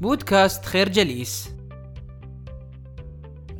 بودكاست خير جليس.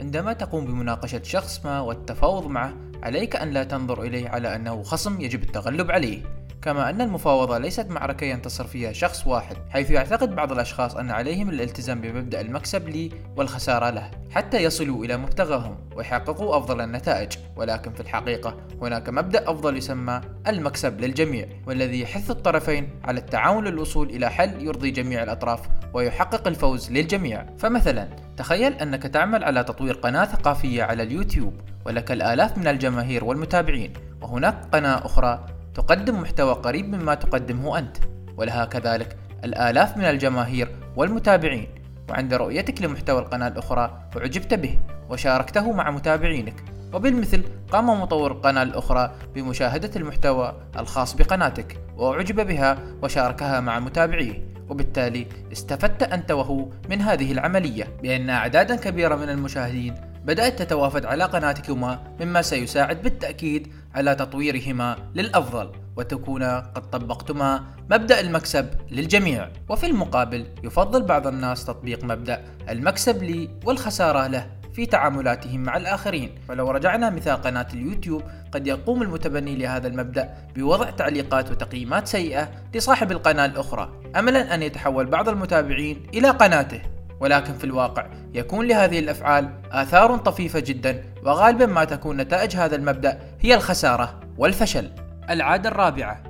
عندما تقوم بمناقشة شخص ما والتفاوض معه عليك أن لا تنظر إليه على أنه خصم يجب التغلب عليه. كما أن المفاوضة ليست معركة ينتصر فيها شخص واحد حيث يعتقد بعض الأشخاص أن عليهم الالتزام بمبدأ المكسب لي والخسارة له حتى يصلوا إلى مبتغاهم ويحققوا أفضل النتائج. ولكن في الحقيقة هناك مبدأ أفضل يسمى المكسب للجميع والذي يحث الطرفين على التعاون للوصول إلى حل يرضي جميع الأطراف ويحقق الفوز للجميع. فمثلا تخيل أنك تعمل على تطوير قناة ثقافية على اليوتيوب ولك الآلاف من الجماهير والمتابعين وهناك قناة أخرى تقدم محتوى قريب مما تقدمه أنت ولها كذلك الآلاف من الجماهير والمتابعين. وعند رؤيتك لمحتوى القناة الأخرى أعجبت به وشاركته مع متابعينك. وبالمثل قام مطور القناة الأخرى بمشاهدة المحتوى الخاص بقناتك وأعجب بها وشاركها مع متابعيه. وبالتالي استفدت أنت وهو من هذه العملية بأن أعدادا كبيرة من المشاهدين بدأت تتوافد على قناتكما مما سيساعد بالتأكيد على تطويرهما للأفضل وتكونا قد طبقتما مبدأ المكسب للجميع. وفي المقابل يفضل بعض الناس تطبيق مبدأ المكسب لي والخسارة له في تعاملاتهم مع الآخرين. فلو رجعنا مثال قناة اليوتيوب قد يقوم المتبني لهذا المبدأ بوضع تعليقات وتقييمات سيئة لصاحب القناة الأخرى. أملا أن يتحول بعض المتابعين إلى قناته. ولكن في الواقع يكون لهذه الأفعال آثار طفيفة جدا وغالبا ما تكون نتائج هذا المبدأ هي الخسارة والفشل. العادة الرابعة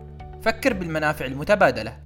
فكر بالمنافع المتبادلة.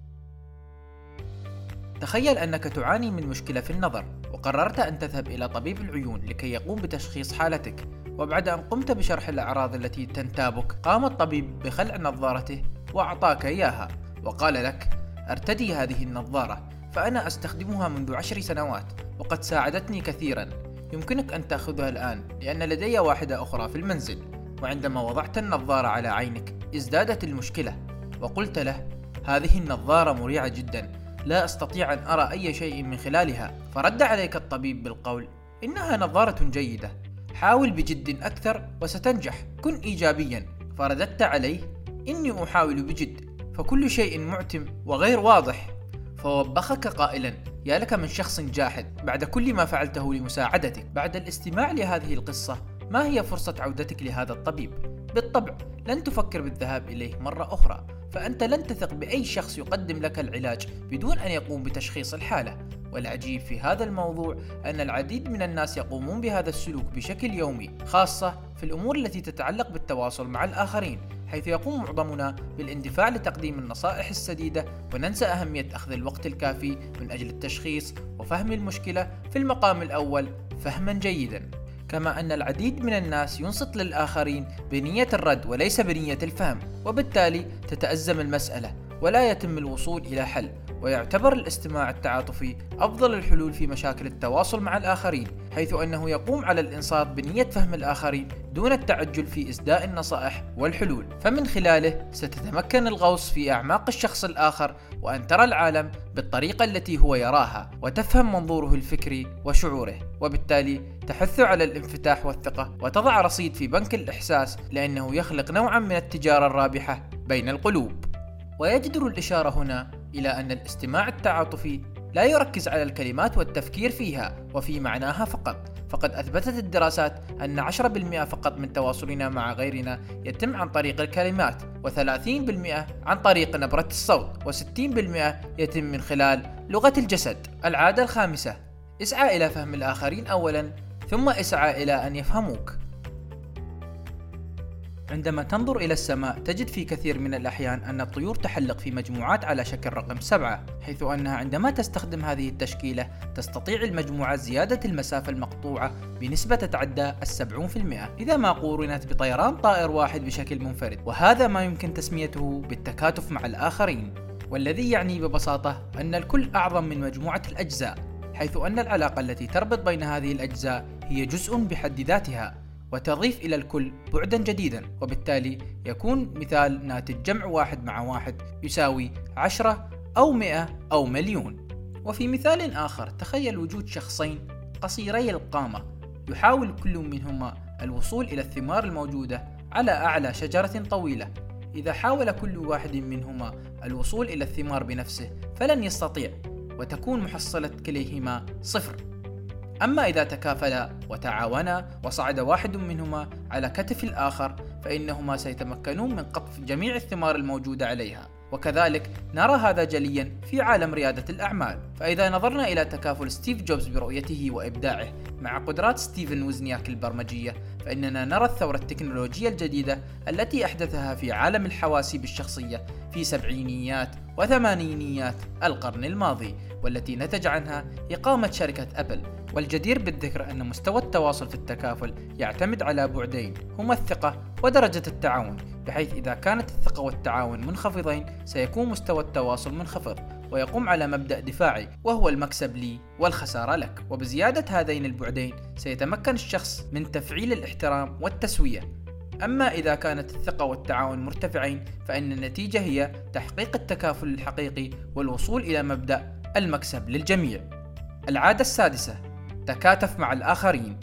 تخيل أنك تعاني من مشكلة في النظر وقررت أن تذهب إلى طبيب العيون لكي يقوم بتشخيص حالتك وبعد أن قمت بشرح الأعراض التي تنتابك قام الطبيب بخلع نظارته وأعطاك إياها وقال لك أرتدي هذه النظارة فأنا أستخدمها منذ عشر سنوات وقد ساعدتني كثيرا يمكنك أن تأخذها الآن لأن لدي واحدة أخرى في المنزل وعندما وضعت النظارة على عينك ازدادت المشكلة. وقلت له هذه النظارة مريعة جدا. لا أستطيع أن أرى أي شيء من خلالها. فرد عليك الطبيب بالقول إنها نظارة جيدة. حاول بجد أكثر وستنجح. كن إيجابيا. فرددت عليه إني أحاول بجد. فكل شيء معتم وغير واضح. فوبخك قائلا يا لك من شخص جاحد. بعد كل ما فعلته لمساعدتك. بعد الاستماع لهذه القصة ما هي فرصة عودتك لهذا الطبيب؟ بالطبع لن تفكر بالذهاب إليه مرة أخرى فأنت لن تثق بأي شخص يقدم لك العلاج بدون أن يقوم بتشخيص الحالة والعجيب في هذا الموضوع أن العديد من الناس يقومون بهذا السلوك بشكل يومي خاصة في الأمور التي تتعلق بالتواصل مع الآخرين حيث يقوم معظمنا بالاندفاع لتقديم النصائح السديدة وننسى أهمية أخذ الوقت الكافي من أجل التشخيص وفهم المشكلة في المقام الأول فهما جيدا كما أن العديد من الناس ينصت للآخرين بنية الرد وليس بنية الفهم وبالتالي تتأزم المسألة ولا يتم الوصول إلى حل. ويعتبر الاستماع التعاطفي أفضل الحلول في مشاكل التواصل مع الآخرين حيث أنه يقوم على الإنصات بنية فهم الآخرين دون التعجل في إسداء النصائح والحلول. فمن خلاله ستتمكن الغوص في أعماق الشخص الآخر وأن ترى العالم بالطريقة التي هو يراها وتفهم منظوره الفكري وشعوره وبالتالي تحث على الانفتاح والثقة وتضع رصيد في بنك الإحساس لأنه يخلق نوعا من التجارة الرابحة بين القلوب. ويجدر الإشارة هنا إلى أن الاستماع التعاطفي لا يركز على الكلمات والتفكير فيها وفي معناها فقط. فقد أثبتت الدراسات أن 10% فقط من تواصلنا مع غيرنا يتم عن طريق الكلمات و30% عن طريق نبرة الصوت و60% يتم من خلال لغة الجسد. العادة الخامسة اسعى إلى فهم الآخرين أولا ثم اسعى إلى أن يفهموك. عندما تنظر إلى السماء تجد في كثير من الأحيان أن الطيور تحلق في مجموعات على شكل رقم سبعة حيث أنها عندما تستخدم هذه التشكيلة تستطيع المجموعة زيادة المسافة المقطوعة بنسبة تتعدى السبعون في المئة. إذا ما قورنت بطيران طائر واحد بشكل منفرد وهذا ما يمكن تسميته بالتكاتف مع الآخرين. والذي يعني ببساطة أن الكل أعظم من مجموعة الأجزاء حيث أن العلاقة التي تربط بين هذه الأجزاء هي جزء بحد ذاتها. وتضيف إلى الكل بعدا جديدا وبالتالي يكون مثال ناتج جمع واحد مع واحد يساوي عشرة أو مئة أو مليون. وفي مثال آخر تخيل وجود شخصين قصيري القامة يحاول كل منهما الوصول إلى الثمار الموجودة على أعلى شجرة طويلة. إذا حاول كل واحد منهما الوصول إلى الثمار بنفسه فلن يستطيع وتكون محصلة كليهما صفر. أما إذا تكافلا وتعاونا وصعد واحد منهما على كتف الآخر فإنهما سيتمكنون من قطف جميع الثمار الموجودة عليها. وكذلك نرى هذا جليا في عالم ريادة الأعمال. فإذا نظرنا إلى تكافل ستيف جوبز برؤيته وإبداعه مع قدرات ستيفن وزنياك البرمجية فإننا نرى الثورة التكنولوجية الجديدة التي أحدثها في عالم الحواسيب الشخصية في سبعينيات وثمانينيات القرن الماضي والتي نتج عنها إقامة شركة أبل. والجدير بالذكر أن مستوى التواصل في التكافل يعتمد على بعدين هما الثقة ودرجة التعاون بحيث إذا كانت الثقة والتعاون منخفضين سيكون مستوى التواصل منخفض ويقوم على مبدأ دفاعي وهو المكسب لي والخسارة لك. وبزيادة هذين البعدين سيتمكن الشخص من تفعيل الاحترام والتسوية. أما إذا كانت الثقة والتعاون مرتفعين فإن النتيجة هي تحقيق التكافل الحقيقي والوصول إلى مبدأ المكسب للجميع. العادة السادسة: تكاتف مع الآخرين.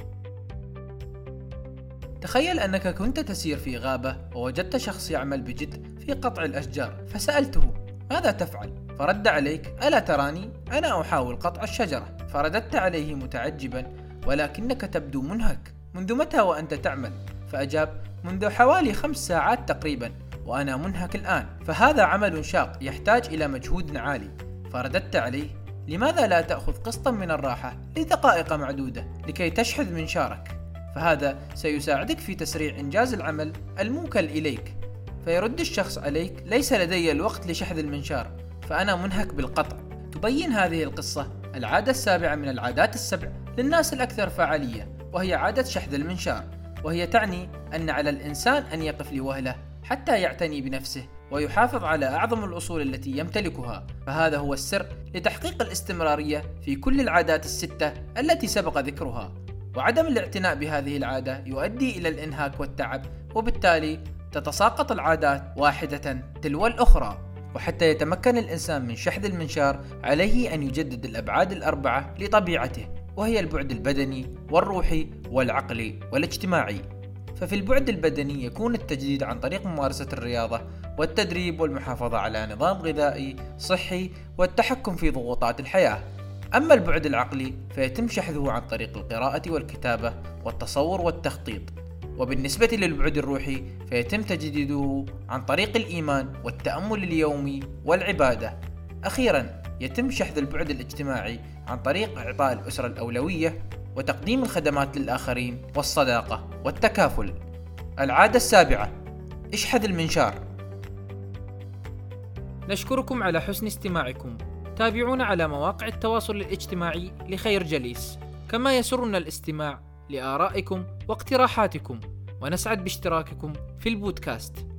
تخيل أنك كنت تسير في غابة ووجدت شخص يعمل بجد في قطع الأشجار، فسألته: ماذا تفعل؟ فرد عليك: ألا تراني؟ أنا أحاول قطع الشجرة. فرددت عليه متعجبا: ولكنك تبدو منهك. منذ متى وأنت تعمل؟ فأجاب: منذ حوالي خمس ساعات تقريبا وأنا منهك الآن فهذا عمل شاق يحتاج إلى مجهود عالي فرددت عليه لماذا لا تأخذ قسطا من الراحة لدقائق معدودة لكي تشحذ منشارك فهذا سيساعدك في تسريع إنجاز العمل الموكل إليك. فيرد الشخص عليك ليس لدي الوقت لشحذ المنشار فأنا منهك بالقطع. تبين هذه القصة العادة السابعة من العادات السبع للناس الأكثر فعالية وهي عادة شحذ المنشار وهي تعني أن على الإنسان أن يقف لوهلة حتى يعتني بنفسه. ويحافظ على أعظم الأصول التي يمتلكها فهذا هو السر لتحقيق الاستمرارية في كل العادات الستة التي سبق ذكرها. وعدم الاعتناء بهذه العادة يؤدي إلى الإنهاك والتعب وبالتالي تتساقط العادات واحدة تلو الأخرى. وحتى يتمكن الإنسان من شحذ المنشار عليه أن يجدد الأبعاد الأربعة لطبيعته وهي البعد البدني والروحي والعقلي والاجتماعي. ففي البعد البدني يكون التجديد عن طريق ممارسة الرياضة والتدريب والمحافظة على نظام غذائي صحي والتحكم في ضغوطات الحياة. أما البعد العقلي فيتم شحذه عن طريق القراءة والكتابة والتصور والتخطيط. وبالنسبة للبعد الروحي فيتم تجديده عن طريق الإيمان والتأمل اليومي والعبادة. أخيرا يتم شحذ البعد الاجتماعي عن طريق إعطاء الأسرة الأولوية وتقديم الخدمات للآخرين والصداقة والتكافل. العادة السابعة: اشحذ المنشار. نشكركم على حسن استماعكم. تابعونا على مواقع التواصل الاجتماعي لخير جليس. كما يسرنا الاستماع لآرائكم واقتراحاتكم ونسعد باشتراككم في البودكاست.